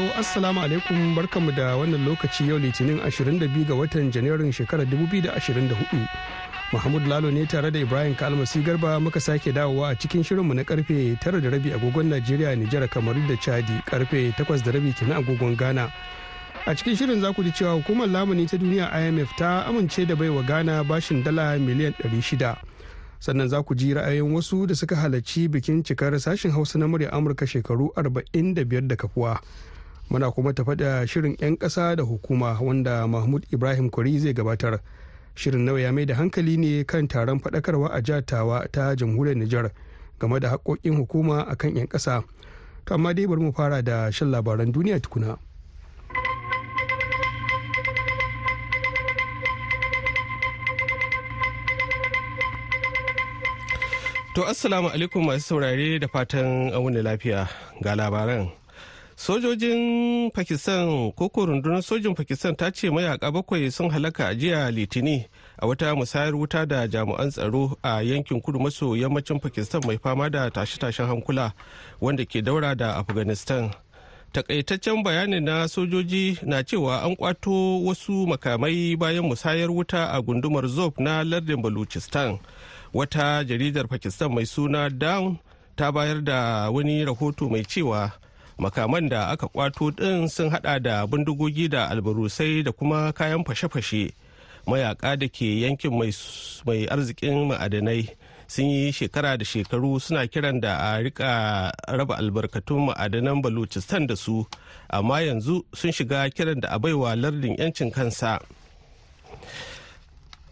Sauraro Assalamu alaikum barkanmu da wannan lokaci yau Litinin 22 ga watan Janairun shekarar 2024. Mahmud Lalo ne tare da Ibrahim Kalmasi Garba muka sake dawowa a cikin shirinmu na ƙarfe 9 da rabi agogon Najeriya, Nijar, Kamaru da Chadi ƙarfe 8 da rabi kenan agogon Ghana. a cikin shirin za ku ji cewa hukumar lamuni ta duniya imf ta amince da baiwa ghana bashin dala miliyan 600 sannan za ku ji ra'ayin wasu da suka halarci bikin cikar sashen hausa na murya amurka shekaru 45 da kafuwa muna kuma tafa da shirin 'yan ƙasa da hukuma wanda mahmud ibrahim kwari zai gabatar shirin nawa ya mai da hankali ne kan taron faɗakarwa a jatawa ta jamhuriyar nijar game da haƙoƙin hukuma akan 'yan ƙasa to amma dai bari mu fara da shan labaran duniya tukuna. To assalamu alaikum masu saurare da fatan wuni lafiya ga labaran. Sojojin Pakistan koko rundunar sojin Pakistan ta ce mayaka bakwai sun halaka a jiya litini a wata musayar wuta da jami'an tsaro a yankin kudu maso yammacin Pakistan mai fama da tashe-tashen hankula wanda ke daura da Afghanistan. Takaitaccen bayanin na sojoji na cewa an kwato wasu makamai bayan musayar wuta a gundumar Zob na lardin Baluchistan. wata jaridar pakistan mai suna down ta bayar da wani rahoto mai cewa makaman da aka kwato din sun hada da bindigogi da albarusai da kuma kayan fashe-fashe. Mayaka da ke yankin mai arzikin ma'adanai sun yi shekara da shekaru suna kiran da a riƙa raba albarkatun ma'adanan baluchistan da su amma yanzu sun shiga kiran da a baiwa lardin 'yancin kansa.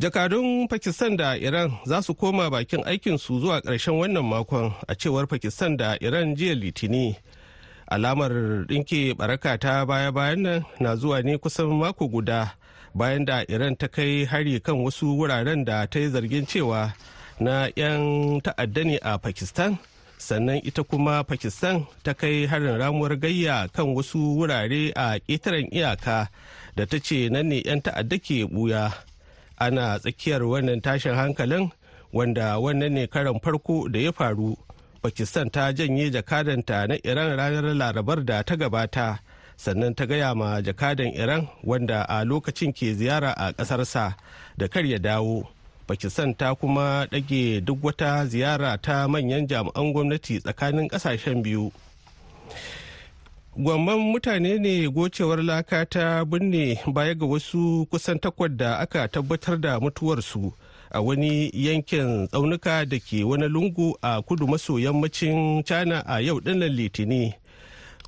Jakadun pakistan da iran za su koma bakin aikinsu zuwa ƙarshen wannan makon a cewar pakistan da iran jiya litini. Alamar ɗinke baraka ta baya-bayan nan na zuwa ne kusan mako guda bayan da iran ta kai hari kan wasu wuraren da ta yi zargin cewa na 'yan ta'adda ne a pakistan. Sannan ita kuma pakistan ta kai harin ramuwar gayya kan wasu wurare a ƙetaren iyaka da ta ce nan ne 'yan ta'adda ke buya ana tsakiyar wannan tashin hankalin wanda wannan ne karan farko da ya faru pakistan ta janye jakadanta na iran ranar larabar da ta gabata sannan ta gaya ma jakadan iran wanda a lokacin ke ziyara a ƙasarsa da kar ya dawo. Pakistan ta kuma ɗage duk wata ziyara ta manyan jami'an gwamnati tsakanin ƙasashen biyu. Gwamman mutane ne gocewar laka ta binne baya ga wasu kusan takwas da aka tabbatar da mutuwarsu. A wani yankin tsaunuka da ke wani lungu a kudu maso yammacin china a yau ɗin nan litini.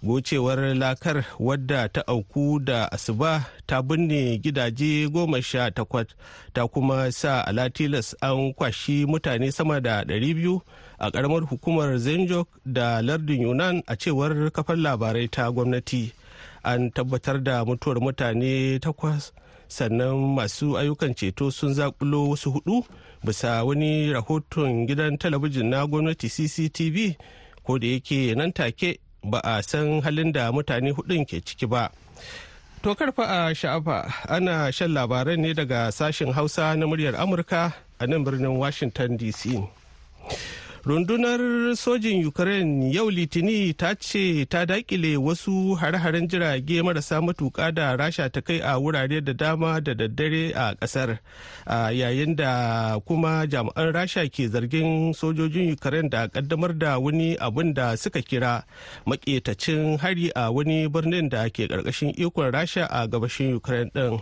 Gocewar lakar wadda ta auku da asuba ta binne gidaje goma sha takwas ta kuma sa alatilas an kwashi mutane sama da 200 a karamar hukumar zenjok da lardin yunan a cewar kafar labarai ta gwamnati. An tabbatar da mutuwar mutane takwas sannan masu ayyukan ceto sun zakulo wasu huɗu bisa wani rahoton gidan talabijin na gwamnati cctv ko da yake nan take ba a san halin da mutane hudun ke ciki ba. To karfa a sha'afa ana shan labaran ne daga sashen hausa na muryar amurka a nan birnin washington dc rundunar sojin ukraine yau litini ta ce ta daƙile wasu hare-haren jirage marasa matuka da rasha ta kai a wurare da dama da daddare a ƙasar yayin da kuma jami'an rasha ke zargin sojojin ukraine da kaddamar da wani abin da suka kira maketacin hari a wani birnin da ke ƙarƙashin ikon rasha a gabashin ukraine din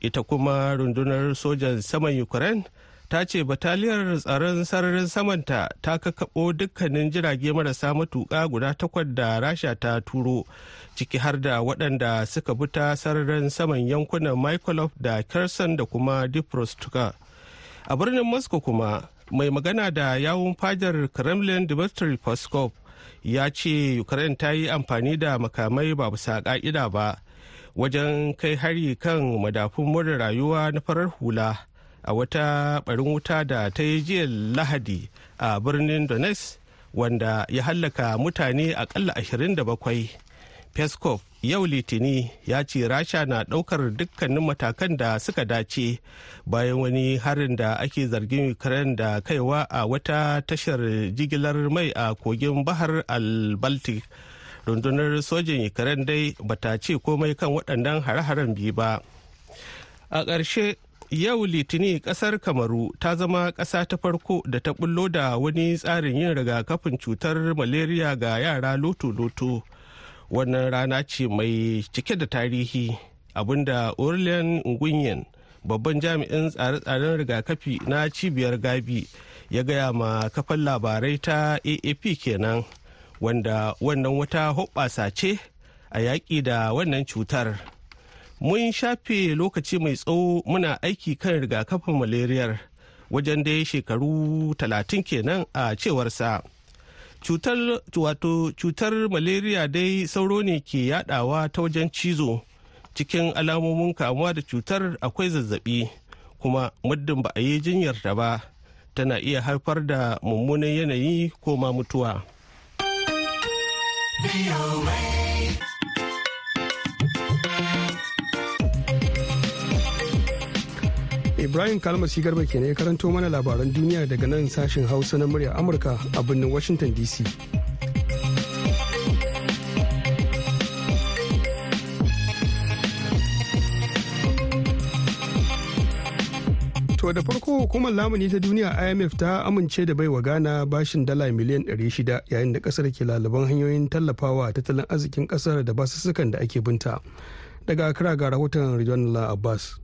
ita kuma rundunar sojan saman ukraine ta ce bataliyar tsaron sararin samanta ta kakaɓo dukkanin jirage marasa matuƙa guda takwas da rasha ta turo ciki har da waɗanda suka bi ta sararin saman yankunan mykolov da kherson da kuma dnipropetrovsk. A birnin moscow kuma mai magana da yawun fadar kremlin dmitry peskov ya ce ukraine ta yi amfani da makamai ba bisa ka'ida ba wajen kai hari kan madafun mura rayuwa na farar hula. A wata barin wuta da ta yi jiya lahadi a birnin donetsk wanda ya hallaka mutane akalla 27 peskov yau litini ya ce rasha na ɗaukar dukkanin matakan da suka dace bayan wani harin da ake zargin ukraine da kaiwa a wata tashar jigilar mai a kogin bahar al-baltic. Rundunar sojin ukraine dai bata ce komai kan waɗannan hare-haren biyu ba. A ƙarshe yau litini ƙasar kamaru ta zama ƙasa ta farko da ta bullo da wani tsarin yin rigakafin cutar malaria ga yara loto-loto. Wannan rana ce mai cike da tarihi abin da orlean ngunyen babban jami'in tsare-tsaren rigakafi na cibiyar gabi ya gaya ma kafan labarai ta aap kenan wanda wannan wata hoɓɓasa ce a yaƙi da wannan cutar. Mun shafe lokaci mai tsawo muna aiki kan rigakafin malariyar wajen dai shekaru talatin kenan a cewarsa cutar wato cutar malaria dai sauro ne ke yadawa ta wajen cizo cikin alamomin kamuwa da cutar akwai zazzaɓi kuma muddin ba a yi jinyar ta ba tana iya haifar da mummunan yanayi ko ma mutuwa. Ibrahim Kalmasi Garba ke ya karanto mana labaran duniya daga nan sashen Hausa na murya Amurka a birnin Washington DC. To da farko hukumar lamuni ta duniya IMF ta amince da baiwa Ghana bashin dala miliyan 600 yayin da ƙasar ke lalaban hanyoyin tallafawa tattalin arzikin ƙasar da basussukan da ake binta. Daga kira ga rahoton Ridwanullah Abbas.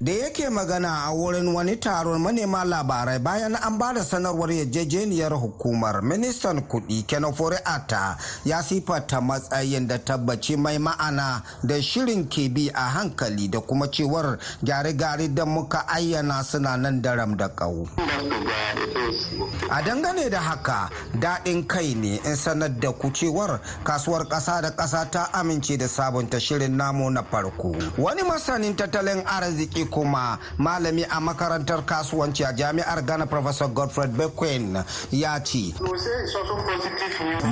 Da yake magana a wurin wani taron manema labarai bayan an ba da sanarwar yarjejeniyar hukumar ministan kuɗi kenofori ata ya sifata matsayin da tabbaci mai ma'ana da shirin ke bi a hankali da kuma cewar gyare-gyare da muka ayyana suna nan daram da kau a dangane da haka daɗin kai ne in sanar da ku cewar kasuwar ƙasa da ƙasa ta amince da sabunta shirin namu na farko. Wani masanin tattalin arziki kuma malami a makarantar kasuwanci a jami'ar ghana professor godfred bequin ya ce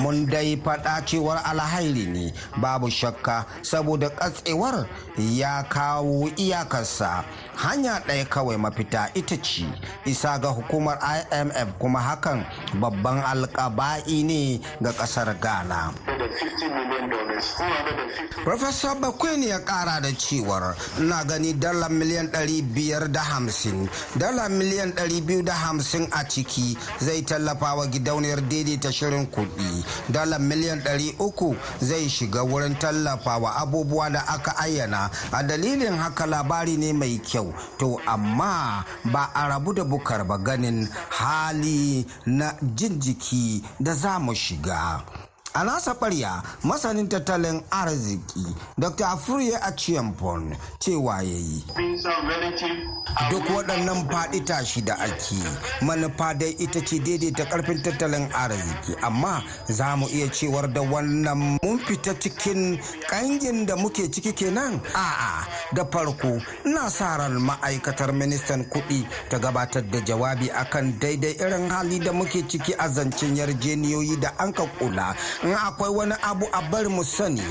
mun dai faɗa cewar alhairi ne babu shakka saboda katsewar ya kawo iyakarsa. Hanya ɗaya kawai mafita ita ce isa ga hukumar imf kuma hakan babban alkaba'i ne ga ƙasar ghana. Professor Bakwai ya kara da cewar na gani dala miliyan 550 dala miliyan 250 a ciki zai tallafa wa gidauniyar daidaita shirin kuɗi. Dala miliyan 300 zai shiga wurin tallafa wa abubuwa da aka ayyana. A dalilin haka labari ne mai kyau to amma ba a rabu da bukar ba ganin hali na jin jiki da za mu shiga. A nasa ɓarya masanin tattalin arziki dr afuriye a ciyampon cewa ya yi. Duk waɗannan faɗi tashi da ake manufa dai ita ce daidaita ƙarfin tattalin arziki. Amma za mu iya cewar da wannan mun fita cikin ƙangin da muke ciki kenan? A'a da farko ina sa ran ma'aikatar ministan kuɗi ta gabatar da jawabi akan daidai irin hali da muke ciki a zancen yarjeniyoyi da an ka kula in akwai wani abu a bari mu sani.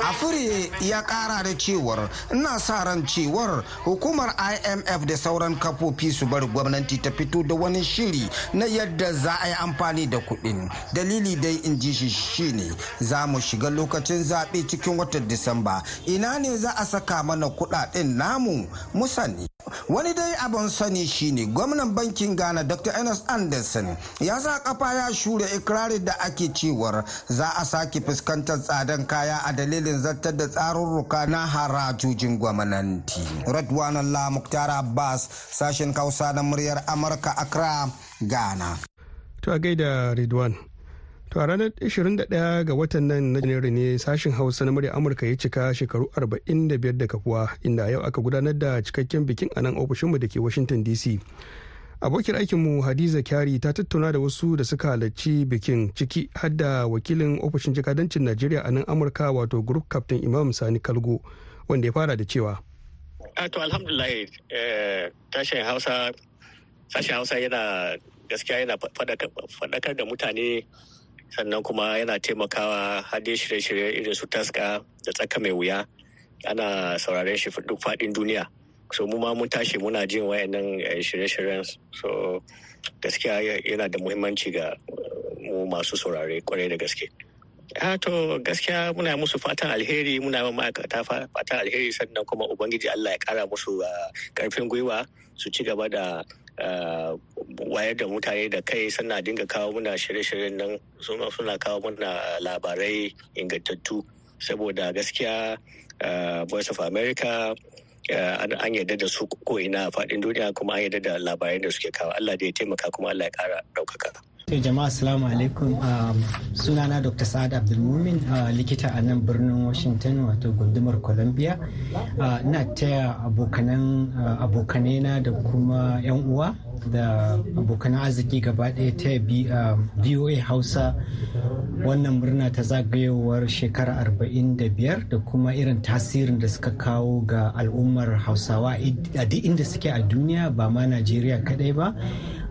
Afire ya kara da cewar ina sa ran cewar hukumar imf da sauran kafofi su bar gwamnati ta fito da wani shiri na yadda za a yi amfani da kuɗin. Dalili dai in ji shi shine za mu shiga lokacin zaɓe cikin watan disamba. Ina ne za a saka mana kuɗaɗen namu? Mu sani. Wani dai abin sani shine gwamnan bankin ghana dr. Ernest anderson ya sa kafa ya shure ikirarin da ake cewar za a sake fuskantar tsadan kaya a dalilin zartar da tsarurruka na harajojin gwamnati. Radwan allah muktar abbas sashen kausa na muryar amurka accra ghana. To a gaida ridwan. To a ranar 21 ga watan nan na Janairu ne sashen Hausa na murya Amurka ya cika shekaru 45 da kafuwa inda yau aka gudanar da cikakken bikin a nan ofishinmu da ke Washington DC. Abokin aikinmu hadiza kyari ta tattauna da wasu da suka halarci bikin ciki hadda wakilin ofishin jakadancin najeriya a nan amurka wato group captain imam sani kalgo wanda ya fara da cewa. To alhamdulillah tashin hausa sashen hausa yana gaskiya yana faɗakar da mutane sannan kuma yana taimakawa hadin shirye-shirye irin su taska da tsaka mai wuya. Ana sauraren shi duk faɗin duniya. So mu ma mun tashi muna jin wayannan shirye-shiryen. So gaskiya yana da muhimmanci ga mu masu saurare ƙwarai da gaske. Ha to gaskiya muna musu fatan alheri muna ma ma'aikata fatan alheri sannan kuma ubangiji Allah ya kara musu ƙarfin gwiwa su ci gaba da wayar da mutane da kai suna dinga kawo muna shirye-shiryen nan. Suna kawo muna labarai ingantattu. Saboda gaskiya voice of america an yarda da su ko ina a faɗin duniya kuma an yarda da labarai da suke kawo Allah da ya taimaka kuma Allah ya kara ɗaukaka. To jama'a assalamu alaikum sunana Dr. Sa'ad Abdulmumin likita a nan birnin Washington wato gundumar Columbia. Ina taya abokanena da kuma 'yan uwa da abokanan arziki gaba ɗaya ta VOA Hausa wannan murna ta zagayowar shekara 45 da kuma irin tasirin da suka kawo ga al'ummar Hausawa a duk inda suke a duniya ba ma Najeriya kadai ba.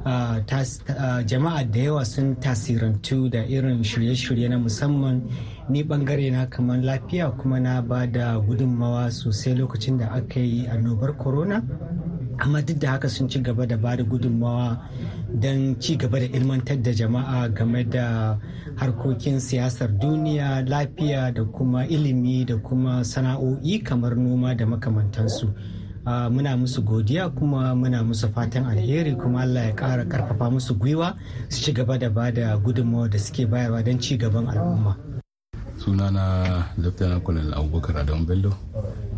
Jama'a da yawa sun tasirantu da irin shirye-shirye na musamman ni ɓangare na kamar lafiya kuma na ba da gudunmawa sosai lokacin da aka yi annobar corona amma duk da haka sun ci gaba da ba da gudunmawa don ci gaba da ilmantar da jama'a game da harkokin siyasar duniya lafiya da kuma ilimi da kuma sana'o'i kamar noma da makamantansu. Uh, muna musu godiya kuma muna musu fatan alheri kuma Allah ya ƙara ƙarfafa musu gwiwa su ci gaba da ba da gudunmawa da suke bayarwa don ci gaban al'umma. sunana lieutenant colonel abubakar adam bello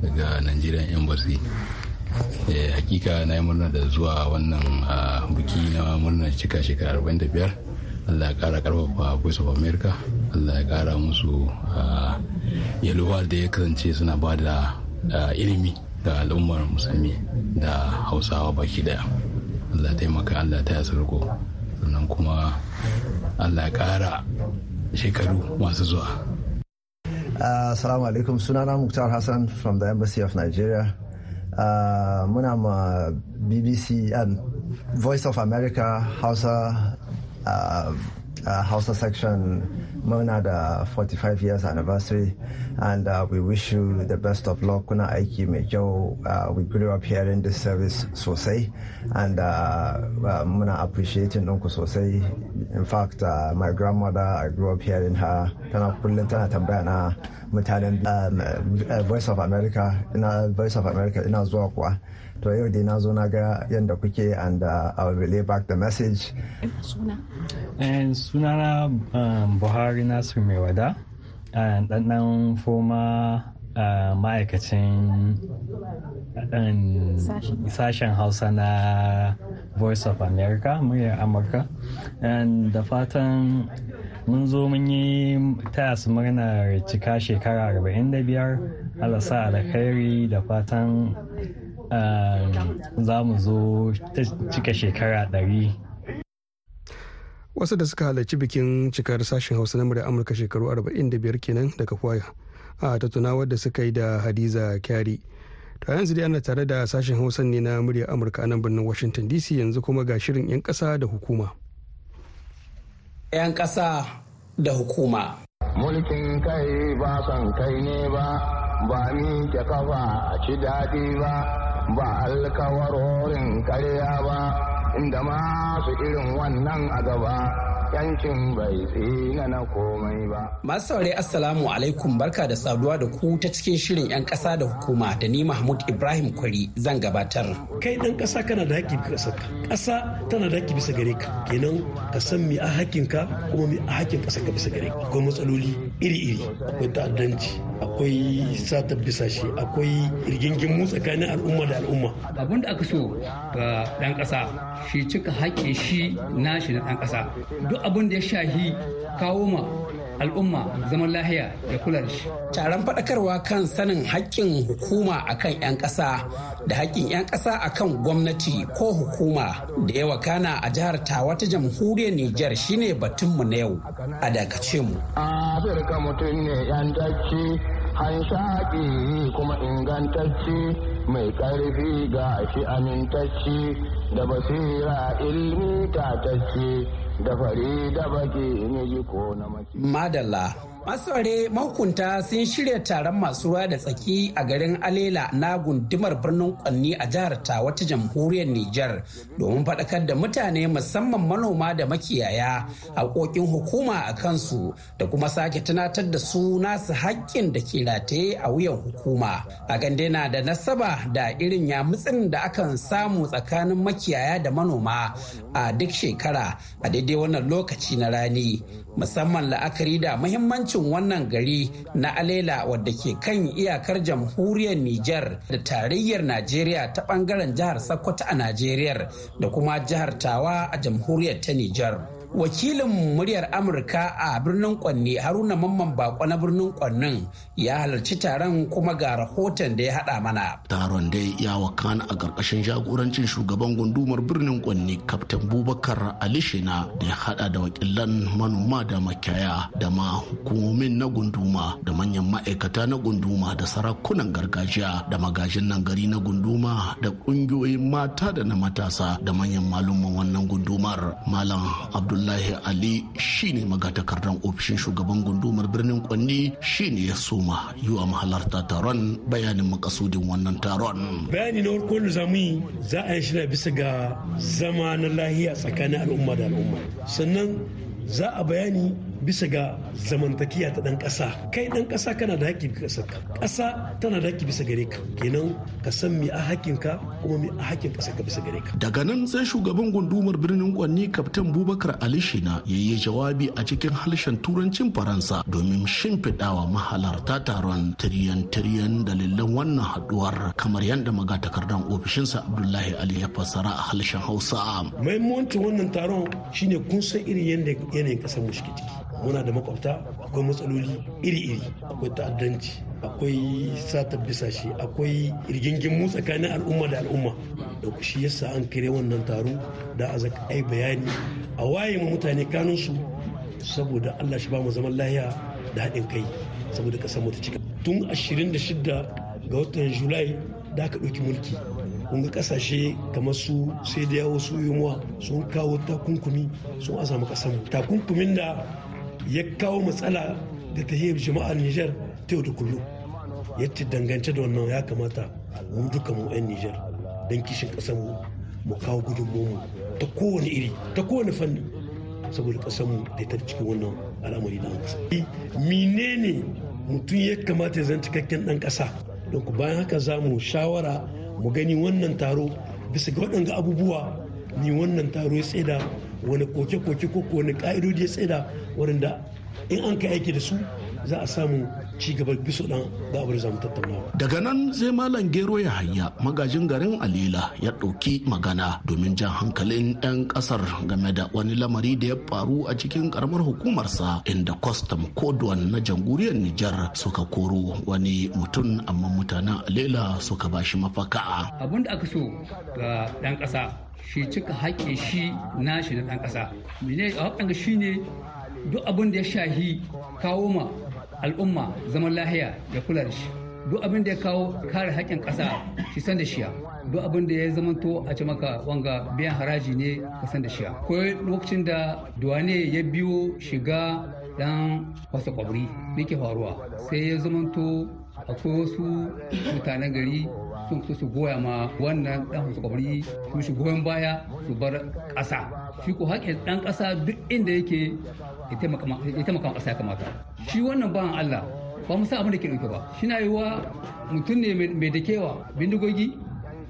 daga nigerian embassy. Eh, hakika na yi murna da zuwa wannan uh, buki na murnar cika shekara 45 Allah ya ƙara ƙarfafa voice of america. Allah ya ƙara musu uh, yalwa da ya kasance suna ba da ilimi. Ga al'ummar musulmi da hausawa baki ɗaya. Allah taimaka allah ta yasa riko. Sannan kuma allah ya kara shekaru masu zuwa. Assalamu alaikum. Sunana muktar hassan from the embassy of nigeria. Uh, muna ma bbc and voice of america hausa uh, uh, Hausa section muna da 45 years anniversary and uh, we wish you the best of luck. Kuna aiki mai kyau. Uh, we grew up hearing this service sosai and uh, uh, muna appreciating ɗinku sosai. In fact uh, my grandmother I grew up hearing her. Tana kullum tana tambaya na mutanen um, uh, voice of america. Ina voice of america ina zuwa kuwa. To yau dai na zo na ga yadda kuke and uh, I'll relay back the message. And sunana um, Buhari Nasir mai wada ɗanɗan foma uh, ma'aikacin sashen hausa. na voice of america muryar amurka. And da fatan mun zo mun yi taya su murnar cika shekara 45 alasa alkhairi da fatan za mu zo ta cika shekara ɗari. wasu da suka halarci bikin cikar sashen hausa na murya amurka shekaru 45 kenan daga ƙwaya a tattunawar da suka yi da hadiza kyari. To yanzu dai ana tare da sashen hausa ne na murya amurka a nan birnin washington dc yanzu kuma ga shirin 'yan ƙasa da hukuma. 'yan ƙasa da hukuma. Mulkin kai ba son kai ne ba ba ni ke kafa a ci daɗi ba. Ba alkawarorin karya ba inda masu irin wannan a gaba yankin bai tsina na komai ba. Masu saurari Assalamu alaikum barka da saduwa da ku ta cikin shirin 'yan ƙasa da hukuma da ni Mahmud Ibrahim Kwari zan gabatar. Kai ɗan ƙasa kana da haƙƙi bisa ka. Ƙasa tana da haƙƙi bisa gare ka. Kenan ka san me a haƙƙin ka kuma me a haƙƙin ƙasa ka bisa gare ka. Akwai matsaloli iri-iri. Akwai ta'addanci, akwai sata bisa shi, akwai rigingimu tsakanin al'umma da al'umma. Abin da aka so ga ɗan ƙasa shi cika haƙƙin shi nashi na ɗan ƙasa. Duk abin da ya shahi kawo ma al'umma zaman lahiya ya kula da shi. Taron faɗakarwa kan sanin haƙƙin hukuma akan 'yan ƙasa da haƙƙin 'yan ƙasa akan gwamnati ko hukuma da yawa kana a jihar tawa ta jamhuriyar Nijar shine batunmu na yau. A dakace mu. Afirka mutum ne 'yantacci hanshaƙi kuma ingantacci mai ƙarfi ga shi amintacci da basira ilmi tatacci da fari da baki ne ko na Madalla. Masare mahukunta sun shirya taron masu ruwa da tsaki a garin Alela na gundumar birnin Kwanni a jihar ta jamhuriyar Nijar domin faɗakar da mutane musamman manoma da makiyaya haƙoƙin hukuma a kansu da kuma sake tunatar da su nasu haƙƙin da ke rataye a wuyan hukuma. Hakan dai na da nasaba da irin yamutsin da akan samu tsakanin makiyaya da manoma a duk shekara a daidai wannan lokaci na rani musamman la'akari da muhimmancin wannan gari na alela wadda ke kan iyakar jamhuriyar Nijar da tarayyar Najeriya ta ɓangaren jihar Sokoto a Najeriya da kuma jihar Tawa a jamhuriyar ta Nijar. Wakilin muryar amurka a birnin kwanne haruna mamman bako na birnin kwannin ya halarci taron kuma ga rahoton da ya hada mana. Taron dai ya wakana a ƙarƙashin jagorancin shugaban gundumar birnin kwanne kaftan bubakar alishina da ya hada da wakilan manoma da makiyaya da ma hukumomin na gunduma da manyan ma'aikata na gunduma da sarakunan gargajiya da magajin nan gari na gunduma da ƙungiyoyin mata da na matasa da manyan malumman wannan gundumar malam abdul abdullahi ali shine magatakardan ofishin shugaban gundumar birnin kwanni shine ya soma yi wa mahalarta taron bayanin makasudin wannan taron. Bayani na farko da za mu yi za a yi shi bisa ga zama na lahiya tsakanin al'umma da al'umma. Sannan za a bayani bisa ga zamantakiya ta dan ƙasa. Kai dan ƙasa kana da haƙƙi bisa ka ƙasa tana da haƙƙi bisa gare ka. Kenan ka san me a haƙƙin ka kuma me a haƙƙin ƙasa ka bisa gare ka. Daga nan sai shugaban gundumar birnin kwanni kaftan bubakar ali shina ya yi jawabi a cikin harshen turancin faransa domin shimfiɗawa mahalarta taron tiriyan tiriyan dalilan wannan haɗuwar kamar yadda magatakardan ofishinsa abdullahi ali ya fassara a harshen hausa. Muhimmancin wannan taron shine kun san irin yadda yanayin ƙasar mu ciki. Muna da makwabta akwai matsaloli iri-iri akwai ta'addanci akwai satar bisashe akwai rigingimu tsakanin al'umma da al'umma. Da shi yasa an kire wannan taro da a zaka ai bayani a waye mu mutane kanunsu saboda allah shi ba mu zaman lahiya da haɗin kai saboda ƙasar mu ta cika. Tun 26 ga watan julai da aka ɗauki mulki kun ga ƙasashe kamar su sai da yawo su yunwa sun kawo takunkumi sun azama ƙasar mu. Takunkumin da ya kawo matsala da tahiyar jama'ar Nijar ta yau da kullum yadda dangance da wannan ya kamata mu duka mu 'yan Nijar don kishin ƙasar mu mu kawo gudunmu ta kowane iri ta kowane fanni saboda ƙasar mu da ta cikin wannan al'amari na menene mutum ya kamata ya cikakken dan kasa don ku bayan haka za mu shawara mu gani wannan taro bisa ga waɗanda abubuwa ni wannan taro ya tseda wani koke-koke ko wani ƙa'idodi ya tseda waɗanda in an kai aiki da su za a samu ci gaba bisa dan ga abin za mu tattaunawa. Daga nan sai Malam Gero ya hayya magajin garin Alila ya ɗauki magana domin jan hankalin 'yan ƙasar game da wani lamari da ya faru a cikin karamar hukumarsa inda kwastam kodwan na jamhuriyar Nijar suka koro wani mutum amma mutanen Alila suka bashi mafaka. Abin da aka so ga ɗan ƙasa shi cika haƙƙin shi nashi na ɗan ƙasa. Mene a haƙƙin shi ne duk abin da ya shahi kawo ma al'umma zaman lahiya ya kula da shi. Duk abin da ya kawo kare haƙƙin ƙasa shi san da shiya duk abin da ya zamanto a ce maka wanga biyan haraji ne ka san da shiya ko lokacin da duwane ya biyo shiga dan wasu kwabri ne ke faruwa? Sai ya zamanto akwai wasu mutanen gari sun so su goya ma wannan dan wasu kwabri su shi goyon baya su bar ƙasa. Shi ko haƙƙin ɗan ƙasa duk inda yake ya taimaka ƙasa ya kamata. Shi wannan bayan Allah ba mu san abin da ke ɗauke ba. Shi na yi wa mutum ne mai da kewa bindigogi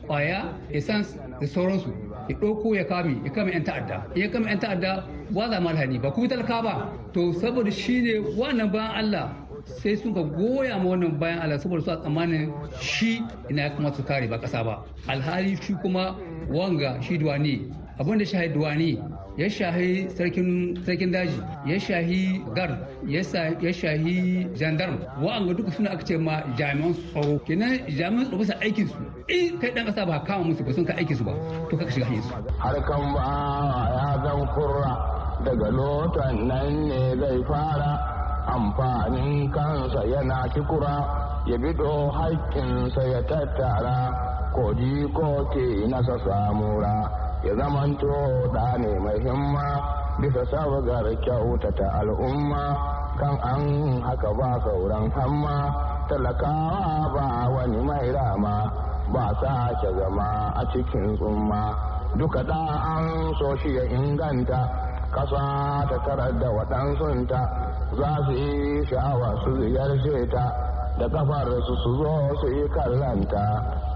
ƙwaya essence da sauransu. Ya ɗauko ya kame ya kame 'yan ta'adda. Ya kame 'yan ta'adda ba za ma alhani. Ba kuma talaka ba. To saboda shi ne wannan bayan Allah sai sun ka goya ma wannan bayan Allah saboda su a tsammanin shi ina ya kamata su kare ba ƙasa ba. Alhali shi kuma wanga shi duwani. Abin da shi duwani ya shahi sarkin daji ya shahi gar ya shahi gendarme. Wa'anga duka suna aka ce ma jami'an tsaro. Kenan jami'an tsaro bisa aikin su. In kai dan kasa ba kama musu ba sun ka aikin su ba to kaka shiga hanyar su. Harkan ba ya zan kurra daga lotan nan ne zai fara. Amfanin kansa yana kikura ya bido haƙƙinsa ya tattara. Koji ko ke nasa samura. Ya zamanto da ne mai himma bisa sabgar kyautata al'umma. Kan an haka ba sauran hamma talakawa ba wani mai rama ba sake zama a cikin tsumma. Duka da an so shi ya inganta kasa ta tarar da waɗansunta. Za su yi sha'awa su ziyarce ta da kafar su su zo su yi kallanta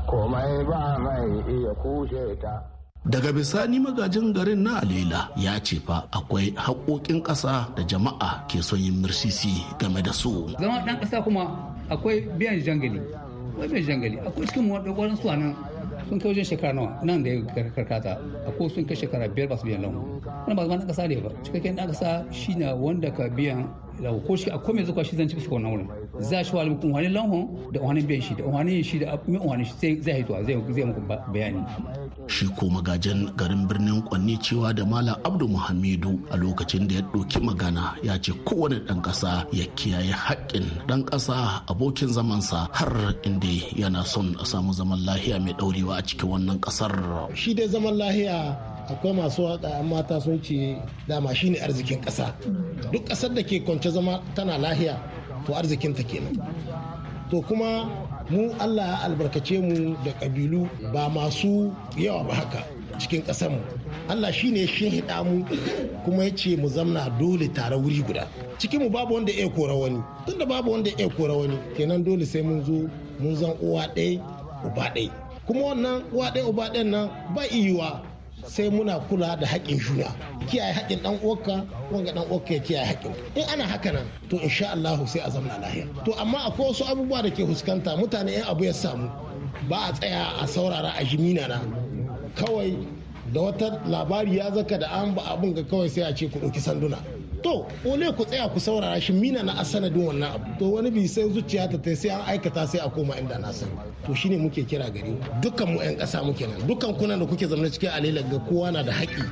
komai ba mai iya kushe ta. Daga bisani magajin garin na alela ya ce fa akwai haƙoƙin ƙasa da jama'a ke son yin mirsisi game da su. Zama ɗan ƙasa kuma akwai biyan jangali. Akwai biyan jangali. Akwai cikin waɗansu su nan sun kai wajen shekara nawa? Nan da ya karkata. Akwai sun kai shekara biyar ba su biyan lahu wani ba zama ɗan ƙasa ne ba. Cikakken ɗan ƙasa shi na wanda ka biyan lahu ko shi akwai mai zuwa shi zan ci fuska wannan wurin. Za shi wani wani lahon da wani biyan shi da wani shi da wani shi zai haituwa zai muku bayani. Shi ko magajin garin birnin kwanni cewa da malam abdu muhammadu a lokacin da ya ɗauki magana ya ce kowane ɗan ƙasa ya kiyaye haƙƙin ɗan ƙasa abokin zamansa har inda yana son a samu zaman lahiya mai ɗaurewa a cikin wannan ƙasar. Shi dai zaman lahiya akwai masu waƙa mata sun ce dama shine arzikin ƙasa. Duk ƙasar da ke kwance zama tana lahiya to arzikinta kenan. To kuma mu allah ya albarkace mu da ƙabilu ba masu yawa ba haka cikin mu. Allah shi ne shi mu kuma ya ce mu zamna dole tare wuri guda. Cikinmu babu wanda ya kora wani. Tunda babu wanda ya kora wani kenan dole sai mun zo mun zan uwa ɗaya uba ɗaya. Kuma wannan uwa ɗaya uba ɗayan nan ba iyuwa sai muna kula da haƙƙin juna. Kiyaye haƙƙin ɗan uwarka wanga ɗan uwarka ya kiyaye haƙƙin. In ana haka nan to insha Allah sai a zamna lahiya. To amma akwai wasu abubuwa da ke fuskanta mutane in abu ya samu ba a tsaya a saurara a jimina na. Kawai da wata labari ya zaka da an ba abun ga kawai sai a ce ku ɗauki sanduna. To ole ku tsaya ku saurara shi mina na asanadin wannan abu. To wani bi sai zuciya ta tai sai an aikata sai a koma inda na sani. To shine muke kira gare dukkan mu yan kasa muke nan. Dukkan kuna da kuke zama cikin alela ga kowa na da haƙi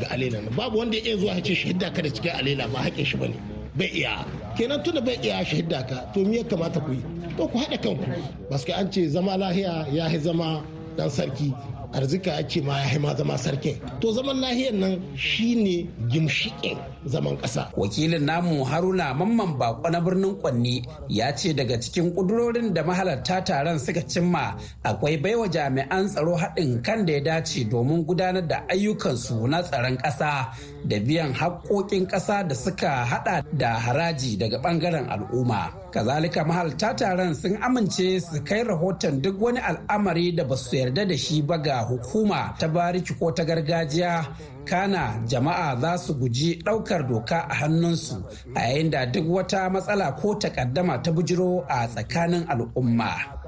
ga alela babu wanda ya iya zuwa ya ce shahida ka da cikin alela ba haƙin shi ba ne. Bai iya. Kenan tunda bai iya shahida ka to me ya kamata ku yi? To ku haɗa kanku. Baske an ce zama lahiya ya zama dan sarki. Arzika ya ce ma ya ma zama sarkin. To zaman lahiyar nan shine gimshikin zaman ƙasa. wakilin namu haruna mamman bako na birnin kwanni ya ce daga cikin ƙudurorin da mahalarta taron suka cimma akwai baiwa jami'an tsaro haɗin kan da ya dace domin gudanar da ayyukansu na tsaron ƙasa da biyan haƙƙoƙin ƙasa da suka haɗa da haraji daga ɓangaren al'umma kazalika mahalarta taron sun amince su kai rahoton duk wani al'amari da ba su yarda da shi ba ga hukuma ta bariki ko ta gargajiya kana jama'a za su guji ɗaukar doka a hannunsu a yayin da duk wata matsala ko takaddama ta bujiro a tsakanin al'umma.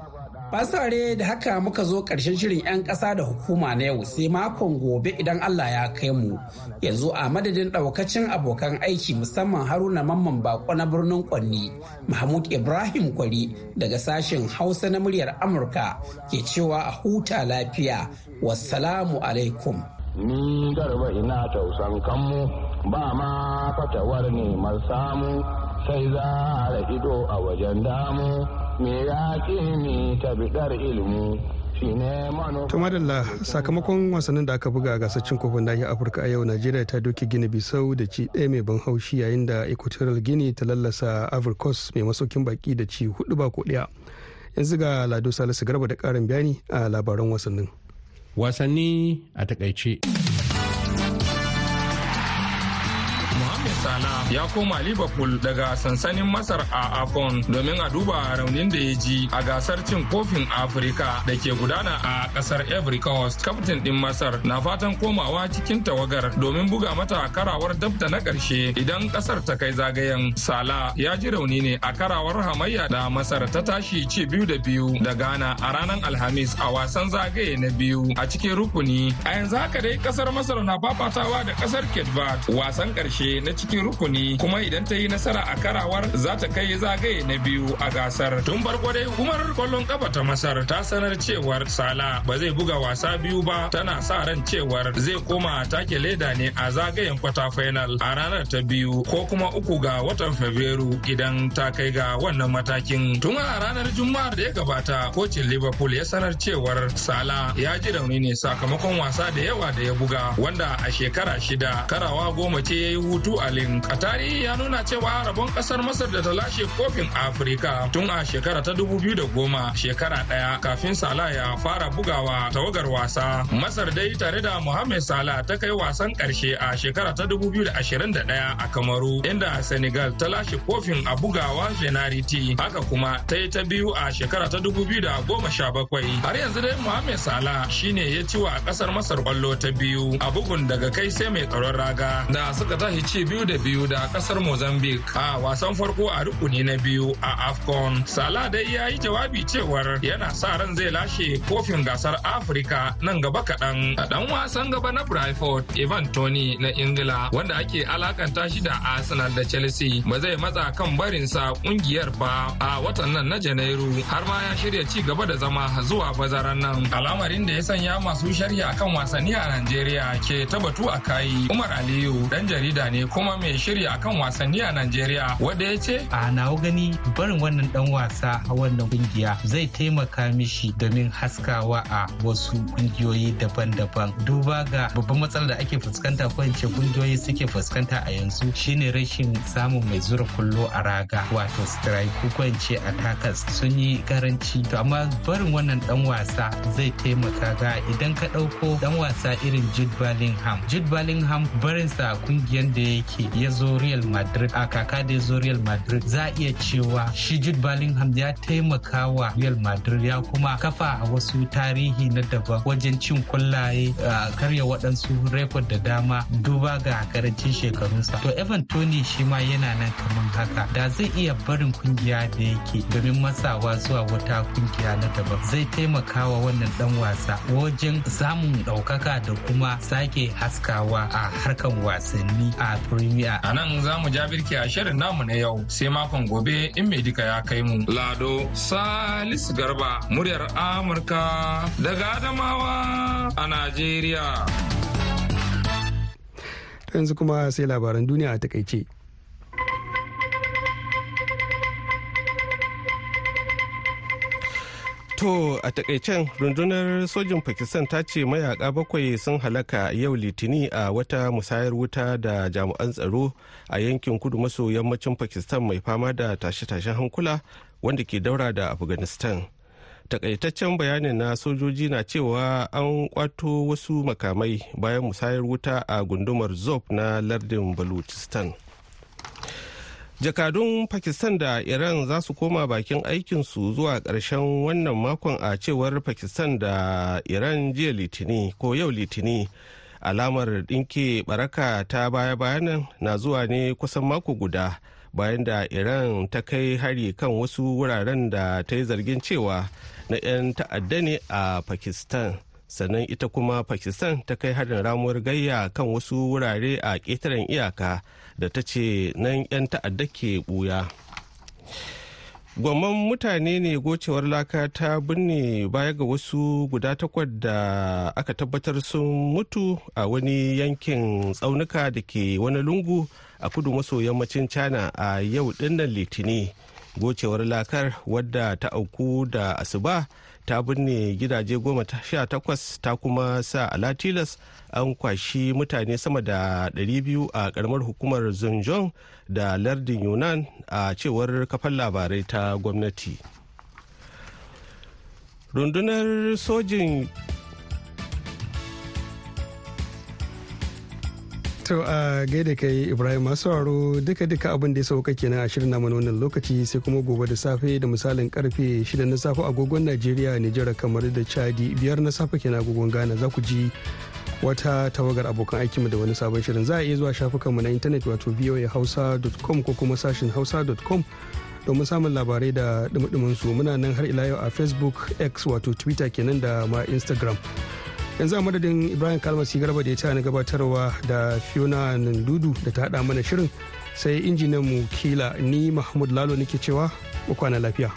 Fasare da haka muka zo ƙarshen shirin 'yan ƙasa da hukuma na yau sai makon gobe idan Allah ya kai mu. Yanzu a madadin ɗaukacin abokan aiki musamman Haruna Mamman Bako na birnin Kwanni, Mahmud Ibrahim Kwari daga sashen Hausa na muryar Amurka ke cewa a huta lafiya. Wassalamu alaikum. Ni garba ina tausan kanmu ba ma fatawar neman samu sai za a ido a wajen damu. me ya ni tabidar ilimi To madalla sakamakon wasannin da aka buga a gasar cin kofin nahiyar Afirka a yau Najeriya ta doke Gini Bisau da ci ɗaya mai ban haushi yayin da Equatorial Guinea ta lallasa Coast mai masaukin baki da ci huɗu ba ko ɗaya. Yanzu ga Lado Salisu Garba da ƙarin bayani a labaran wasannin. Wasanni a taƙaice. Ya koma liverpool daga sansanin masar a afon domin a duba raunin da ya ji a gasar cin kofin afirka da ke gudana a ƙasar ivory coast. Kaftin din masar na fatan komawa cikin tawagar domin buga mata karawar dabda na ƙarshe idan ƙasar ta kai zagayen. Sala ya ji rauni ne a karawar hamayya da masar ta tashi ci biyu da biyu da ghana a ranar alhamis a wasan zagaye na biyu a cikin rukuni. A yanzu haka dai ƙasar masar na fafatawa da ƙasar ketbat wasan ƙarshe na cikin rukuni kuma idan ta yi nasara a karawar za ta kai zagaye na biyu a gasar. Tun farko dai hukumar ƙwallon kafa ta masar ta sanar cewar sala ba zai buga wasa biyu ba. Tana sa ran cewar zai koma take leda ne a zagayen kwata final a ranar ta biyu ko kuma uku ga watan fabrairu idan ta kai ga wannan matakin. Tun a ranar juma'ar da ya gabata kocin liverpool ya sanar cewar sala ya ji rauni ne sakamakon wasa da yawa da ya buga wanda a shekara shida karawa goma ce ya yi hutu a link. A tarihi ya nuna cewa rabon ƙasar masar da ta lashe kofin afirka tun a shekara ta dubu biyu da goma shekara ɗaya kafin sala ya fara bugawa tawagar wasa. Masar dai tare da mohamed salah ta kai wasan ƙarshe a shekara ta dubu biyu da ashirin da ɗaya a kamaru inda senegal ta lashe kofin a bugawa penalty haka kuma ta yi ta biyu a shekara ta dubu biyu da goma sha bakwai. Har yanzu dai mohamed salah shine ya ci wa ƙasar masar ƙwallo ta biyu a bugun daga kai sai mai tsaron raga da suka tashi ci biyu da biyu da ƙasar mozambique. A wasan farko a rukuni na biyu a afcon salah dai ya yi jawabi cewar yana sa ran zai lashe kofin gasar afirka nan gaba kaɗan. A dan wasan gaba na brentford evan tony na ingila wanda ake alakanta shi da arsenal da chelsea ba zai matsa kan barinsa ƙungiyar ba a watan nan na janairu har ma ya shirya ci gaba da zama zuwa bazaran nan. Al'amarin da ya sanya masu sharhi akan wasanni a najeriya ke ta batu a kayi umar aliyu dan jarida ne kuma mai shirya akan wasanni a najeriya. Wanda ya ce a nawa gani barin wannan dan wasa a wannan ƙungiya zai taimaka mishi domin haskawa a wasu kungiyoyi daban-daban. Duba ga babban matsalar da ake fuskanta ko in ce kungiyoyi suke fuskanta a yanzu shine rashin samun mai zura kullo a raga wato strike ko in ce attackers sun yi karanci. To amma barin wannan dan wasa zai taimaka ga idan ka ɗauko dan wasa irin Jude Bellingham. Jude Bellingham barinsa ƙungiyar da yake ya zo Real Madrid a kaka da ya zo Real Madrid za a iya cewa shi Jude Bellingham ya taimaka wa Real Madrid ya kuma kafa a wasu tarihi na daban wajen cin kwallaye karya waɗansu rekod da dama duba ga ƙarancin shekarunsa to Evan Tony shi ma yana nan kamar haka da zai iya barin ƙungiya da yake domin matsawa zuwa wata ƙungiya na daban zai taimaka wa wannan dan wasa wajen samun ɗaukaka da kuma sake haskawa a harkan wasanni a Premier. A nan za mu ja birki a shirin namu na yau sai makon gobe in mai dika ya kai mu. Lado Salisu Garba muryar Amurka daga Adamawa a Najeriya. Yanzu kuma sai labaran duniya a taƙaice. To a takaicen rundunar sojin Pakistan ta ce mayaka bakwai sun halaka yau litini a wata musayar wuta da jami'an tsaro a yankin kudu maso yammacin Pakistan mai fama da tashe-tashen hankula wanda ke daura da Afghanistan. Takaitaccen bayanin na sojoji na cewa an kwato wasu makamai bayan musayar wuta a gundumar Zob na lardin Baluchistan. Jakadun pakistan da iran za su koma bakin aikinsu zuwa ƙarshen wannan makon a cewar pakistan da iran jiya litini ko yau litini. Alamar ɗinke baraka ta baya-bayanan na zuwa ne kusan mako guda bayan da iran ta kai hari kan wasu wuraren da ta yi zargin cewa na 'yan ta'adda ne a pakistan. Sannan ita kuma pakistan ta kai harin ramuwar gayya kan wasu wurare a ƙetaren iyaka da ta ce nan 'yan ta'adda ke buya gwamman mutane ne gocewar laka ta binne baya ga wasu guda takwas da aka tabbatar sun mutu a wani yankin tsaunuka da ke wani lungu a kudu maso yammacin china a yau ɗin nan litini gocewar lakar wadda ta auku da asuba ta binne gidaje goma sha takwas ta kuma sa alatilas an kwashi mutane sama da 200 a karamar hukumar zunjon da lardin yunan a cewar kafan labarai ta gwamnati. Rundunar sojin To a gaida kai Ibrahim. Masu sauraro duka duka abin da ya sauka kenan a shirin namu wannan lokaci sai kuma gobe da safe da misalin ƙarfe 6 na safe agogon Najeriya Nijar kamar da Chadi. Biyar na safe kenan agogon Ghana. Za ku ji wata tawagar abokan aikinmu da wani sabon shirin. Za a iya zuwa shafukanmu na intanet wato voahausa.com ko kuma sashin hausa.com domin samun labarai da dumudumin su muna nan har ila yau a facebook x wato twitter kenan da ma instagram. Yanzu a madadin ibrahim kalmasi garba da ya ta na gabatarwa da fiona nandudu da ta hada mana shirin sai injinan mu kila ni mahmud lalo nake cewa kwana lafiya.